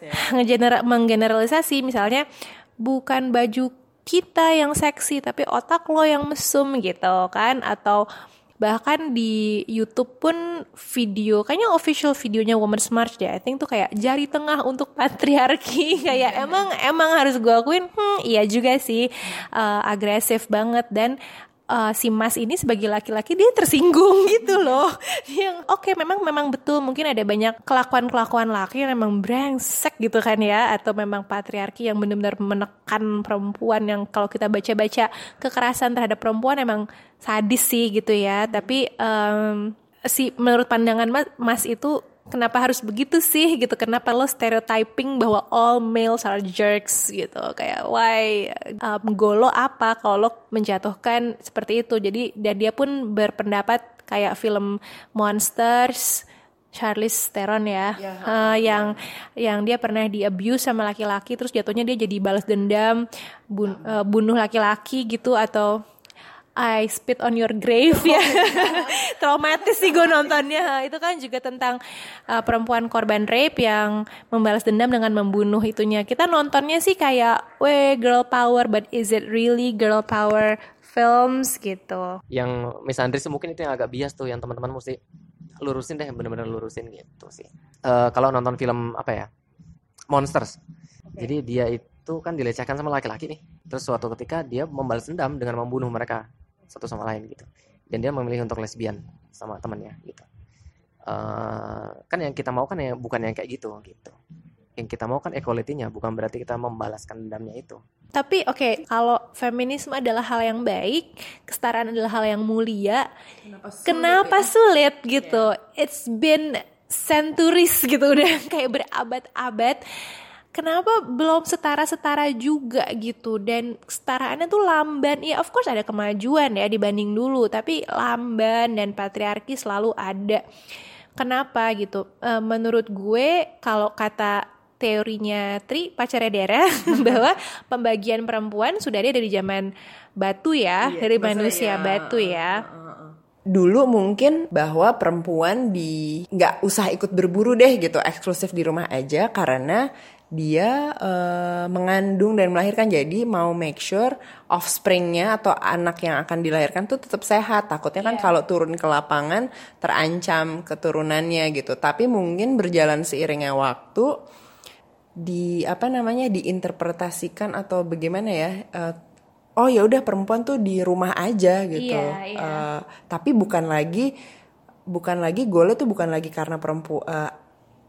Speaker 3: ya.
Speaker 2: ngegener menggeneralisasi. Misalnya bukan baju kita yang seksi tapi otak lo yang mesum gitu kan. Atau bahkan di YouTube pun video kayaknya official videonya Women's March deh. I think tuh kayak jari tengah untuk patriarki. Kayak emang emang harus gue akuin hmm iya juga sih eh, agresif banget. Dan eh, si Mas ini sebagai laki-laki dia tersinggung gitu loh. Yang oke memang memang betul mungkin ada banyak kelakuan-kelakuan laki yang memang brengsek gitu kan ya atau memang patriarki yang benar-benar menekan perempuan yang kalau kita baca-baca kekerasan terhadap perempuan emang sadis sih gitu ya. Tapi em, si menurut pandangan Mas, Mas itu kenapa harus begitu sih gitu? Kenapa lo stereotyping bahwa all males are jerks gitu? Kayak why um, golo apa kalau lo menjatuhkan seperti itu? Jadi dan dia pun berpendapat kayak film Monsters Charlize Theron ya, Eh, yang yang dia pernah di abuse sama laki-laki terus jatuhnya dia jadi balas dendam bun- eh, bunuh laki-laki gitu atau I spit on your grave ya. Traumatis sih gue nontonnya. Itu kan juga tentang uh, perempuan korban rape yang membalas dendam dengan membunuh itunya. Kita nontonnya sih kayak weh girl power but is it really girl power films? gitu.
Speaker 6: Yang Miss Andris mungkin itu yang agak bias tuh yang teman-teman mesti lurusin deh bener-bener lurusin gitu sih. Eh, kalau nonton film apa ya Monsters. Jadi dia itu kan dilecehkan sama laki-laki nih. Terus suatu ketika dia membalas dendam dengan membunuh mereka satu sama lain gitu. Dan dia memilih untuk lesbian sama temannya gitu. Eh, kan yang kita mau kan yang bukan yang kayak gitu gitu. Yang kita mau kan equality-nya bukan berarti kita membalaskan dendamnya itu.
Speaker 2: Tapi oke kalau feminisme adalah hal yang baik kesetaraan adalah hal yang mulia kenapa sulit, gitu? It's been centuries gitu udah kayak berabad-abad kenapa belum setara-setara juga gitu? Dan ketaraannya tuh lamban. Ya of course ada kemajuan ya dibanding dulu tapi lamban dan patriarki selalu ada. Kenapa gitu? Eh, menurut gue kalau kata teorinya Tri pacarnya Dara bahwa pembagian perempuan sudah ada dari zaman batu ya dari manusia batu ya.
Speaker 3: Dulu mungkin bahwa perempuan di nggak usah ikut berburu deh gitu eksklusif di rumah aja karena dia eh, mengandung dan melahirkan jadi mau make sure offspringnya atau anak yang akan dilahirkan tuh tetap sehat takutnya kan kalau turun ke lapangan terancam keturunannya gitu tapi mungkin berjalan seiringnya waktu di apa namanya diinterpretasikan atau bagaimana ya eh, oh ya udah perempuan tuh di rumah aja gitu.
Speaker 2: Iya, iya.
Speaker 3: Eh, tapi bukan lagi bukan lagi goalnya tuh bukan lagi karena perempuan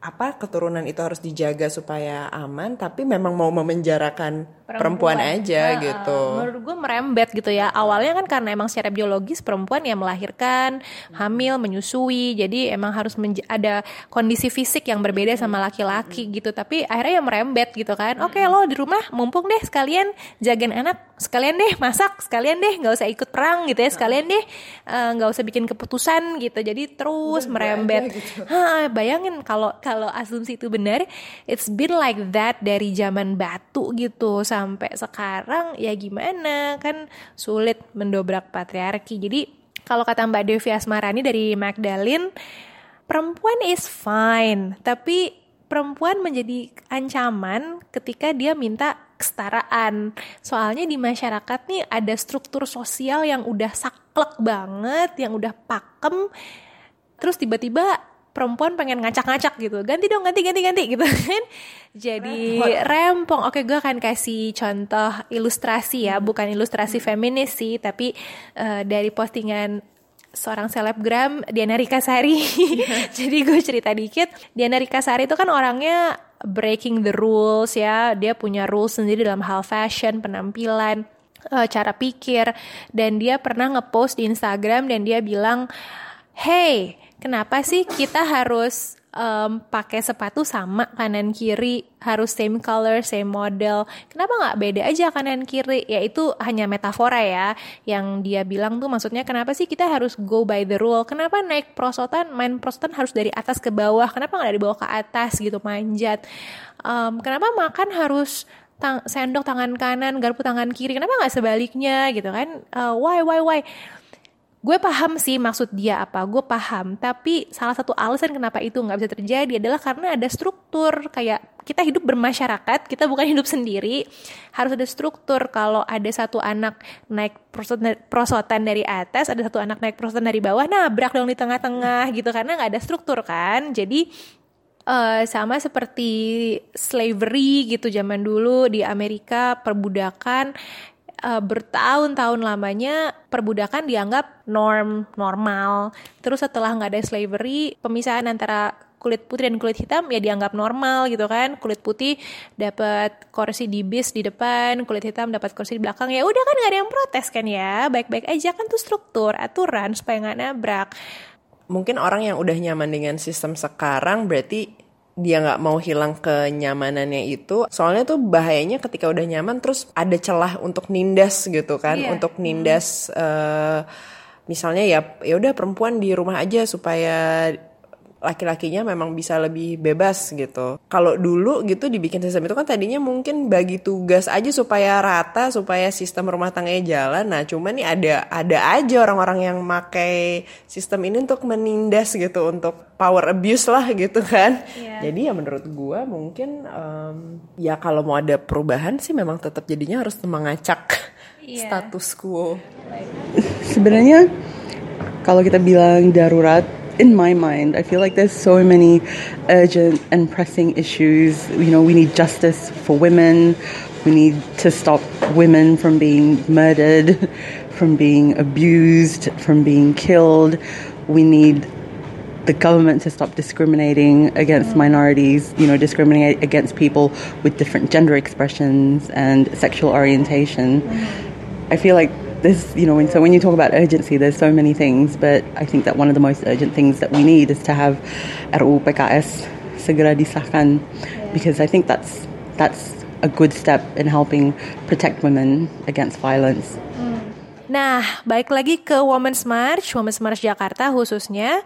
Speaker 3: apa keturunan itu harus dijaga supaya aman, tapi memang mau memenjarakan perempuan, aja
Speaker 2: Heeh.
Speaker 3: gitu.
Speaker 2: Menurut gue merembet gitu ya. Awalnya kan karena emang secara biologis perempuan yang melahirkan, hamil, menyusui, jadi emang harus ada kondisi fisik yang berbeda sama laki-laki gitu. Tapi akhirnya ya merembet gitu kan. Oke lo di rumah mumpung deh sekalian jagain anak, sekalian deh masak, sekalian deh nggak usah ikut perang gitu ya, sekalian deh eh, nggak usah bikin keputusan gitu. Jadi terus merembet. Hah, bayangin kalau kalau asumsi itu benar, it's been like that dari zaman batu gitu sampai sekarang ya gimana kan sulit mendobrak patriarki. Jadi kalau kata Mbak Devi Asmarani dari Magdalene, perempuan is fine, tapi perempuan menjadi ancaman ketika dia minta kesetaraan. Soalnya di masyarakat nih ada struktur sosial yang udah saklek banget, yang udah pakem, terus tiba-tiba perempuan pengen ngacak-ngacak gitu. Ganti dong ganti ganti ganti gitu kan. Jadi rempong. Oke gue akan kasih contoh ilustrasi ya. Bukan ilustrasi feminis sih tapi eh, dari postingan seorang selebgram Diana Rikasari. Jadi gue cerita dikit. Diana Rikasari itu kan orangnya breaking the rules ya. Dia punya rules sendiri dalam hal fashion penampilan eh, cara pikir. Dan dia pernah ngepost di Instagram dan dia bilang hey kenapa sih kita harus em, pakai sepatu sama kanan kiri? Harus same color same model. Kenapa nggak beda aja kanan kiri? Ya itu hanya metafora ya yang dia bilang tuh maksudnya kenapa sih kita harus go by the rule? Kenapa naik prosotan main prosotan harus dari atas ke bawah? Kenapa nggak dari bawah ke atas gitu manjat? Em, kenapa makan harus tang- sendok tangan kanan garpu tangan kiri? Kenapa nggak sebaliknya gitu kan? Eh, why why why gue paham sih maksud dia apa gue paham. Tapi salah satu alasan kenapa itu nggak bisa terjadi adalah karena ada struktur. Kayak kita hidup bermasyarakat kita bukan hidup sendiri. Harus ada struktur. Kalau ada satu anak naik prosotan, dari atas ada satu anak naik prosotan dari bawah nabrak dong di tengah-tengah gitu karena nggak ada struktur kan. Jadi eh, sama seperti slavery gitu zaman dulu di Amerika perbudakan eh, bertahun-tahun lamanya perbudakan dianggap norm normal. Terus setelah nggak ada slavery, pemisahan antara kulit putih dan kulit hitam ya dianggap normal gitu kan. Kulit putih dapat kursi di bis di depan, kulit hitam dapat kursi di belakang. Ya udah kan nggak ada yang protes kan ya. Baik-baik aja kan tuh struktur, aturan supaya nggak nabrak.
Speaker 3: Mungkin orang yang udah nyaman dengan sistem sekarang berarti dia nggak mau hilang kenyamanannya itu. Soalnya tuh bahayanya ketika udah nyaman terus ada celah untuk nindas gitu kan,
Speaker 2: Iya.
Speaker 3: untuk nindas eh, misalnya ya ya udah perempuan di rumah aja supaya laki-lakinya memang bisa lebih bebas gitu. Kalau dulu gitu dibikin sistem itu kan tadinya mungkin bagi tugas aja supaya rata, supaya sistem rumah tangganya jalan. Nah, cuman nih ada ada aja orang-orang yang pakai sistem ini untuk menindas gitu, untuk power abuse lah gitu kan. Jadi ya menurut gua mungkin em, ya kalau mau ada perubahan sih memang tetap jadinya harus mengacak status quo.
Speaker 5: Sebenarnya kalau kita bilang darurat, in my mind, I feel like there's so many urgent and pressing issues. You know, we need justice for women. We need to stop women from being murdered, from being abused, from being killed. We need the government to stop discriminating against minorities, you know, discriminate against people with different gender expressions and sexual orientation. I feel like there's, you know, when, so when you talk about urgency, there's so many things, but I think that one of the most urgent things that we need is to have RUU PKS segera disahkan, because I think that's that's a good step in helping protect women against violence.
Speaker 2: Nah, balik lagi ke Women's March, Women's March Jakarta khususnya.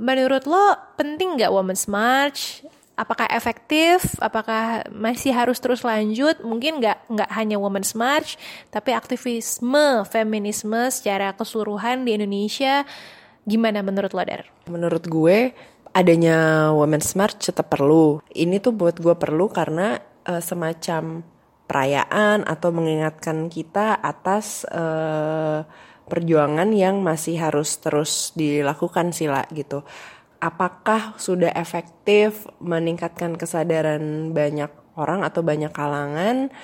Speaker 2: Menurut lo penting nggak Women's March? Apakah efektif? Apakah masih harus terus lanjut? Mungkin nggak nggak hanya Women's March, tapi aktivisme feminisme secara keseluruhan di Indonesia. Gimana menurut lo, Dar?
Speaker 3: Menurut gue adanya Women's March tetap perlu. Ini tuh buat gue perlu karena eh, semacam perayaan atau mengingatkan kita atas eh, perjuangan yang masih harus terus dilakukan sila gitu. Apakah sudah efektif meningkatkan kesadaran banyak orang atau banyak kalangan?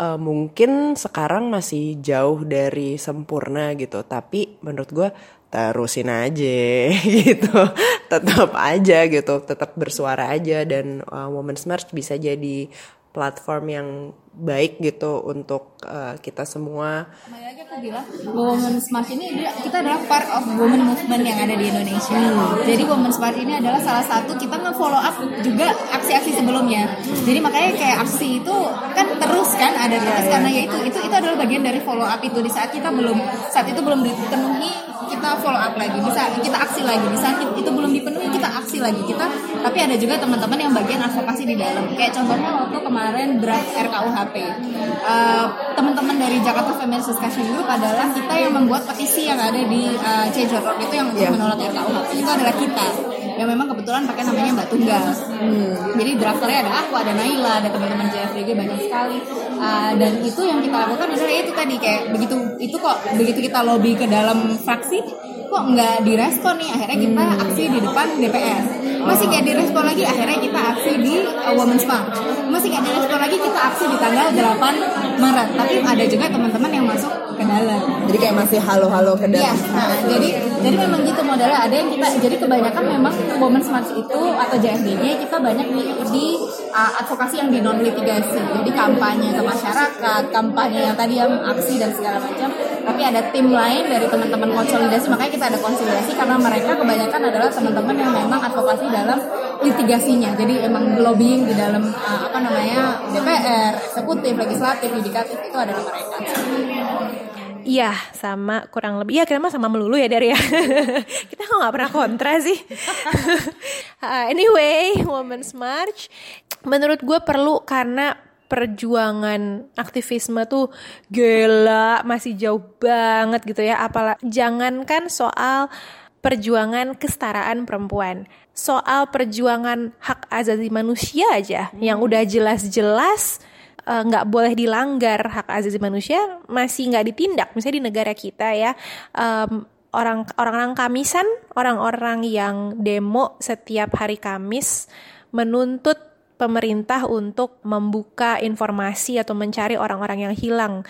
Speaker 3: eh, mungkin sekarang masih jauh dari sempurna gitu tapi menurut gue terusin aja gitu tetap aja gitu tetap bersuara aja dan uh, Women's March bisa jadi platform yang baik gitu untuk uh, kita semua.
Speaker 4: Kembali lagi aku bilang Women Smart ini kita adalah part of women movement yang ada di Indonesia. Jadi Women Smart ini adalah salah satu kita nge-follow up juga aksi-aksi sebelumnya. Jadi makanya kayak aksi itu kan terus kan ada terus karena ya itu itu itu adalah bagian dari follow up itu. Di saat kita belum saat itu belum dipenuhi kita follow up lagi. Bisa kita aksi lagi. Di saat itu belum dipenuhi kita aksi lagi. Kita tapi ada juga teman-teman yang bagian advokasi di dalam. Kayak contohnya waktu kemarin draft RKUHP Eh, teman-teman dari Jakarta Feminist Discussion Group adalah kita yang membuat petisi yang ada di uh, Change.org itu yang untuk menolak RKUHP itu adalah kita yang memang kebetulan pakai namanya Mbak Tunggal. Jadi drafternya ada aku ada Naila ada teman-teman JFDG banyak sekali. Uh, dan itu yang kita lakukan adalah itu tadi kayak begitu itu kok begitu kita lobby ke dalam fraksi kok nggak direspon nih? Akhirnya kita aksi di depan DPR masih nggak direspon lagi akhirnya kita aksi di uh, Women's March masih nggak direspon lagi kita aksi di tanggal 8 Maret. Tapi ada juga teman-teman yang masuk ke dalam
Speaker 3: jadi kayak masih halo-halo ke
Speaker 4: Iya,
Speaker 3: dalam
Speaker 4: nah, jadi jadi memang gitu modelnya ada yang kita jadi kebanyakan memang Women's March itu atau JFD-nya kita banyak di, di uh, advokasi yang di non litigasi. Jadi kampanye ke masyarakat, kampanye yang tadi yang aksi dan segala macam. Tapi ada tim lain dari teman-teman konsolidasi, makanya kita ada konsolidasi karena mereka kebanyakan adalah teman-teman yang memang advokasi dalam litigasinya. Jadi emang lobbying di dalam uh, apa namanya DPR, eksekutif, legislatif, yudikatif itu adalah mereka.
Speaker 2: Iya, sama kurang lebih. Iya, kita mah sama melulu ya dari ya. kita kok nggak pernah kontra sih. Uh, anyway, Women's March menurut gue perlu karena perjuangan aktivisme tuh gila masih jauh banget gitu ya apalagi jangankan soal perjuangan kesetaraan perempuan soal perjuangan hak asasi manusia aja yang udah jelas-jelas eh, nggak boleh dilanggar hak asasi manusia masih nggak ditindak misalnya di negara kita ya. Em, orang orang-orang Kamisan orang-orang yang demo setiap hari Kamis menuntut pemerintah untuk membuka informasi atau mencari orang-orang yang hilang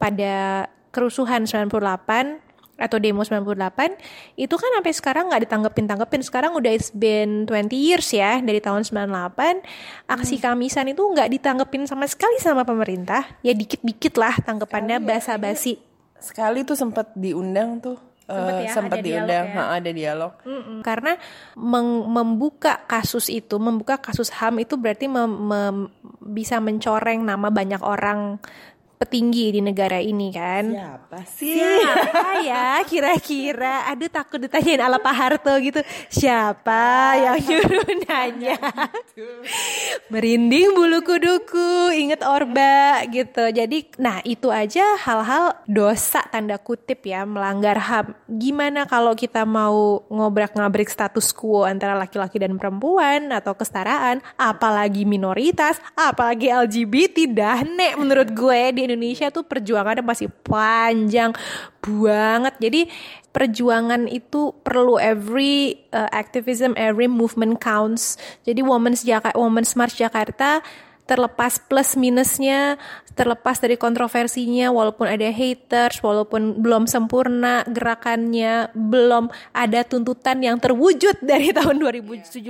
Speaker 2: pada kerusuhan 98 atau demo 98 itu kan sampai sekarang nggak ditanggepin tanggepin sekarang udah it's been 20 years ya dari tahun 98 aksi kamisan itu nggak ditanggepin sama sekali sama pemerintah. Ya dikit-dikit lah tanggapannya basa-basi.
Speaker 3: sekali tuh sempat diundang tuh
Speaker 2: Sempet
Speaker 3: eh,
Speaker 2: ya,
Speaker 3: sempat
Speaker 2: ada dialog
Speaker 3: diundang
Speaker 2: ya.
Speaker 3: ada dialog.
Speaker 2: Mm-mm. Karena meng- membuka kasus itu, membuka kasus HAM itu berarti mem- mem- bisa mencoreng nama banyak orang petinggi di negara ini kan.
Speaker 3: siapa sih
Speaker 2: Siapa ya kira-kira? Aduh takut ditanyain ala Pak Harto gitu. Siapa yang nyuruh nanya? Merinding bulu kuduku, inget Orba gitu. Jadi, nah itu aja hal-hal dosa tanda kutip ya melanggar HAM. Gimana kalau kita mau ngobrak-ngabrik status quo antara laki-laki dan perempuan atau kesetaraan, apalagi minoritas, apalagi LGBT, dahne menurut gue di Indonesia tuh perjuangannya masih panjang banget. Jadi perjuangan itu perlu every uh, activism, every movement counts. Jadi Women's Jakarta, Women's March Jakarta terlepas plus minusnya, terlepas dari kontroversinya, walaupun ada haters, walaupun belum sempurna gerakannya, belum ada tuntutan yang terwujud dari tahun 2017,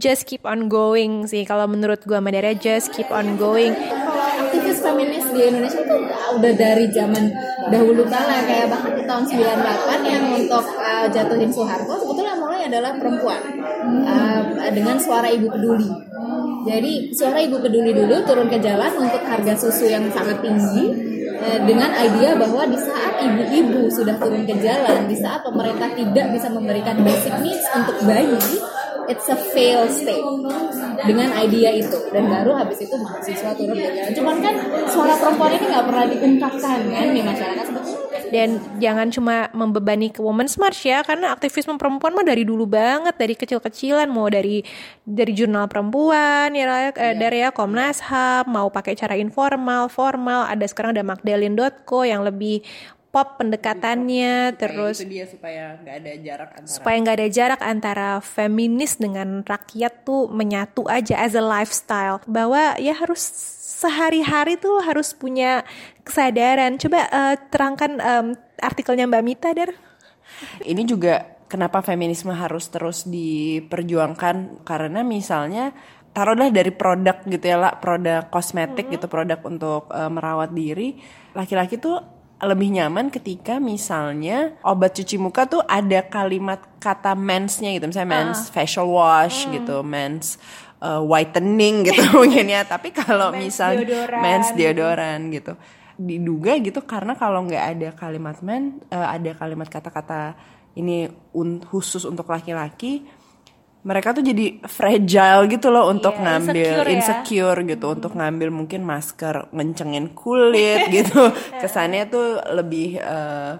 Speaker 2: just keep on going sih. Kalau menurut gua Madara, just keep on going.
Speaker 4: Feminis di Indonesia itu udah dari zaman dahulu kala kayak bahkan di tahun 98 yang untuk uh, jatuhin Soeharto sebetulnya mulai adalah perempuan uh, dengan suara ibu peduli. Jadi suara ibu peduli dulu turun ke jalan untuk harga susu yang sangat tinggi uh, dengan idea bahwa di saat ibu-ibu sudah turun ke jalan, di saat pemerintah tidak bisa memberikan basic needs untuk bayi, it's a fail state. Dengan idea itu. Dan baru habis itu mahasiswa turun ke jalan. Cuman kan suara perempuan ini nggak pernah diungkapkan kan di masyarakat. Sebetulnya.
Speaker 2: Dan jangan cuma membebani ke Women's March ya, karena aktivisme perempuan mah dari dulu banget, dari kecil-kecilan, mau dari dari jurnal perempuan, ya, eh, dari ya Komnas HAM, mau pakai cara informal, formal, ada sekarang ada Magdalene.co yang lebih pop pendekatannya terus
Speaker 3: itu dia supaya nggak ada jarak antara
Speaker 2: supaya nggak ada jarak antara feminis dengan rakyat tuh menyatu aja as a lifestyle. Bahwa ya harus sehari-hari tuh harus punya kesadaran. Coba eh, terangkan em, artikelnya Mbak Mita dar
Speaker 3: ini juga kenapa feminisme harus terus diperjuangkan? Karena misalnya taruhlah dari produk gitu ya lah produk kosmetik gitu produk untuk eh, merawat diri. Laki-laki tuh lebih nyaman ketika misalnya obat cuci muka tuh ada kalimat kata mensnya gitu. Misalnya mens facial wash gitu mens uh, whitening gitu mungkin ya. Tapi kalau misalnya
Speaker 2: deodoran.
Speaker 3: mens deodoran gitu. Diduga gitu karena kalau nggak ada kalimat men uh, ada kalimat kata-kata ini un- khusus untuk laki-laki mereka tuh jadi fragile gitu loh untuk
Speaker 2: Iya,
Speaker 3: ngambil
Speaker 2: insecure ya.
Speaker 3: insecure gitu untuk ngambil mungkin masker ngencengin kulit gitu kesannya tuh lebih eh,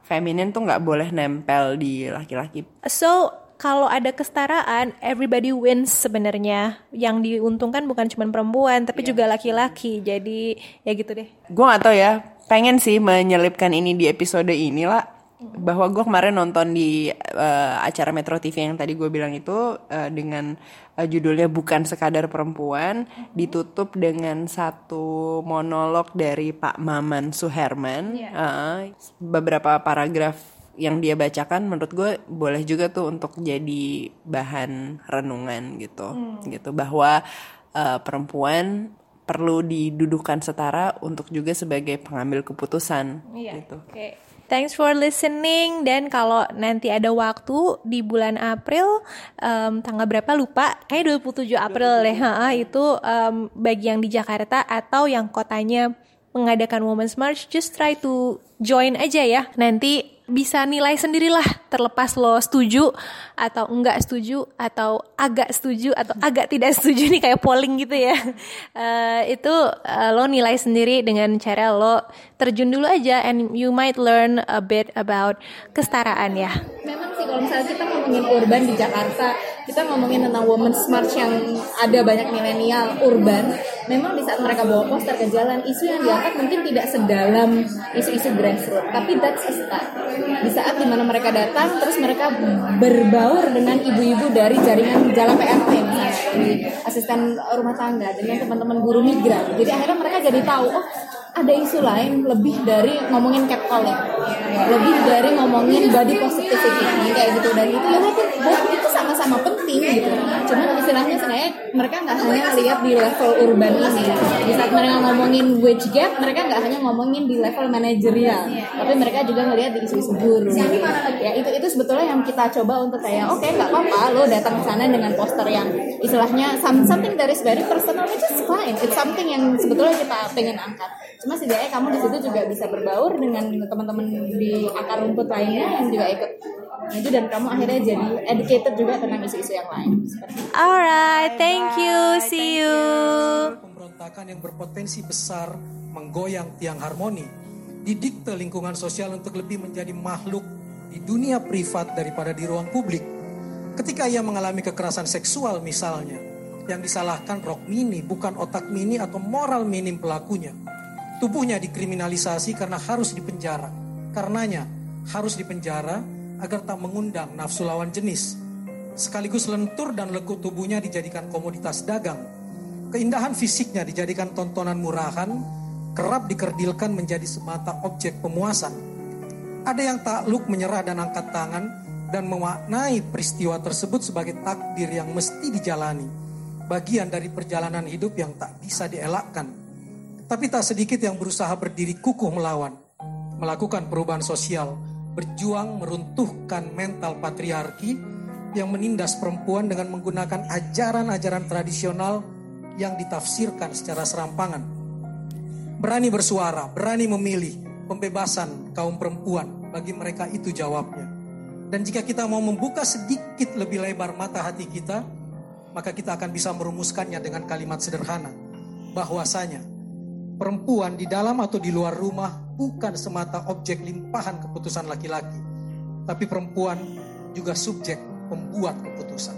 Speaker 3: feminin tuh nggak boleh nempel di laki-laki
Speaker 2: So kalau ada kesetaraan, everybody wins sebenarnya. Yang diuntungkan bukan cuma perempuan, tapi juga laki-laki. Jadi ya gitu deh.
Speaker 3: gue nggak tahu ya pengen sih menyelipkan ini di episode ini lah bahwa gue kemarin nonton di eh, acara Metro TV yang tadi gue bilang itu eh, dengan eh, judulnya bukan sekadar perempuan ditutup dengan satu monolog dari Pak Maman Suherman. Eh, beberapa paragraf yang dia bacakan menurut gue boleh juga tuh untuk jadi bahan renungan gitu. Gitu bahwa eh, perempuan perlu didudukan setara untuk juga sebagai pengambil keputusan gitu.
Speaker 2: Oke. Thanks for listening. Dan kalau nanti ada waktu di bulan April em, tanggal berapa lupa? Kayak 27 April deh. ha, itu em, bagi yang di Jakarta atau yang kotanya mengadakan Women's March just try to join aja ya. Nanti bisa nilai sendirilah terlepas lo setuju atau enggak setuju atau agak setuju atau agak tidak setuju nih kayak polling gitu ya. Eh, itu eh, lo nilai sendiri dengan cara lo terjun dulu aja and you might learn a bit about kesetaraan ya.
Speaker 4: Memang kalau misalnya kita ngomongin urban di Jakarta, kita ngomongin tentang women's march yang ada banyak milenial urban, memang di saat mereka bawa poster ke jalan, isu yang diangkat mungkin tidak sedalam isu-isu grassroots, tapi that's a start. Di saat di mana mereka datang, terus mereka berbaur dengan ibu-ibu dari jaringan jalan PRT asisten rumah tangga, dengan teman-teman guru migran. Jadi akhirnya mereka jadi tahu, oh ada isu lain lebih dari ngomongin catcalling lebih dari ngomongin body positivity kayak gitu. Dan itu ya walaupun itu sama-sama penting gitu. Cuman istilahnya sebenarnya mereka nggak hanya lihat di level urban ini. Di saat mereka ngomongin wage gap mereka nggak hanya ngomongin di level manajerial. Tapi mereka juga ngelihat di isu-isu guru ya itu itu sebetulnya yang kita coba untuk kayak oke nggak apa-apa lo datang ke sana dengan poster yang istilahnya some- something that is very personal which is fine. It's something yang sebetulnya kita pengen angkat cuma setidaknya kamu di situ juga bisa berbaur dengan teman-teman di akar rumput lainnya yang juga ikut maju dan kamu akhirnya jadi educated juga tentang isu-isu yang lain. Itu.
Speaker 2: alright thank you see you.
Speaker 7: pemberontakan yang berpotensi besar menggoyang tiang harmoni didikte lingkungan sosial untuk lebih menjadi makhluk di dunia privat daripada di ruang publik. Ketika ia mengalami kekerasan seksual misalnya yang disalahkan rok mini bukan otak mini atau moral minim pelakunya tubuhnya dikriminalisasi karena harus dipenjara karenanya harus dipenjara agar tak mengundang nafsu lawan jenis sekaligus lentur dan lekuk tubuhnya dijadikan komoditas dagang Keindahan fisiknya dijadikan tontonan murahan, kerap dikerdilkan menjadi semata objek pemuasan. Ada yang takluk menyerah dan angkat tangan dan memaknai peristiwa tersebut sebagai takdir yang mesti dijalani. Bagian dari perjalanan hidup yang tak bisa dielakkan. Tapi tak sedikit yang berusaha berdiri kukuh melawan. Melakukan perubahan sosial, berjuang meruntuhkan mental patriarki yang menindas perempuan dengan menggunakan ajaran-ajaran tradisional yang ditafsirkan secara serampangan. Berani bersuara, berani memilih pembebasan kaum perempuan, bagi mereka itu jawabnya. Dan jika kita mau membuka sedikit lebih lebar mata hati kita, maka kita akan bisa merumuskannya dengan kalimat sederhana. Bahwasanya, perempuan di dalam atau di luar rumah bukan semata objek limpahan keputusan laki-laki, tapi perempuan juga subjek pembuat keputusan.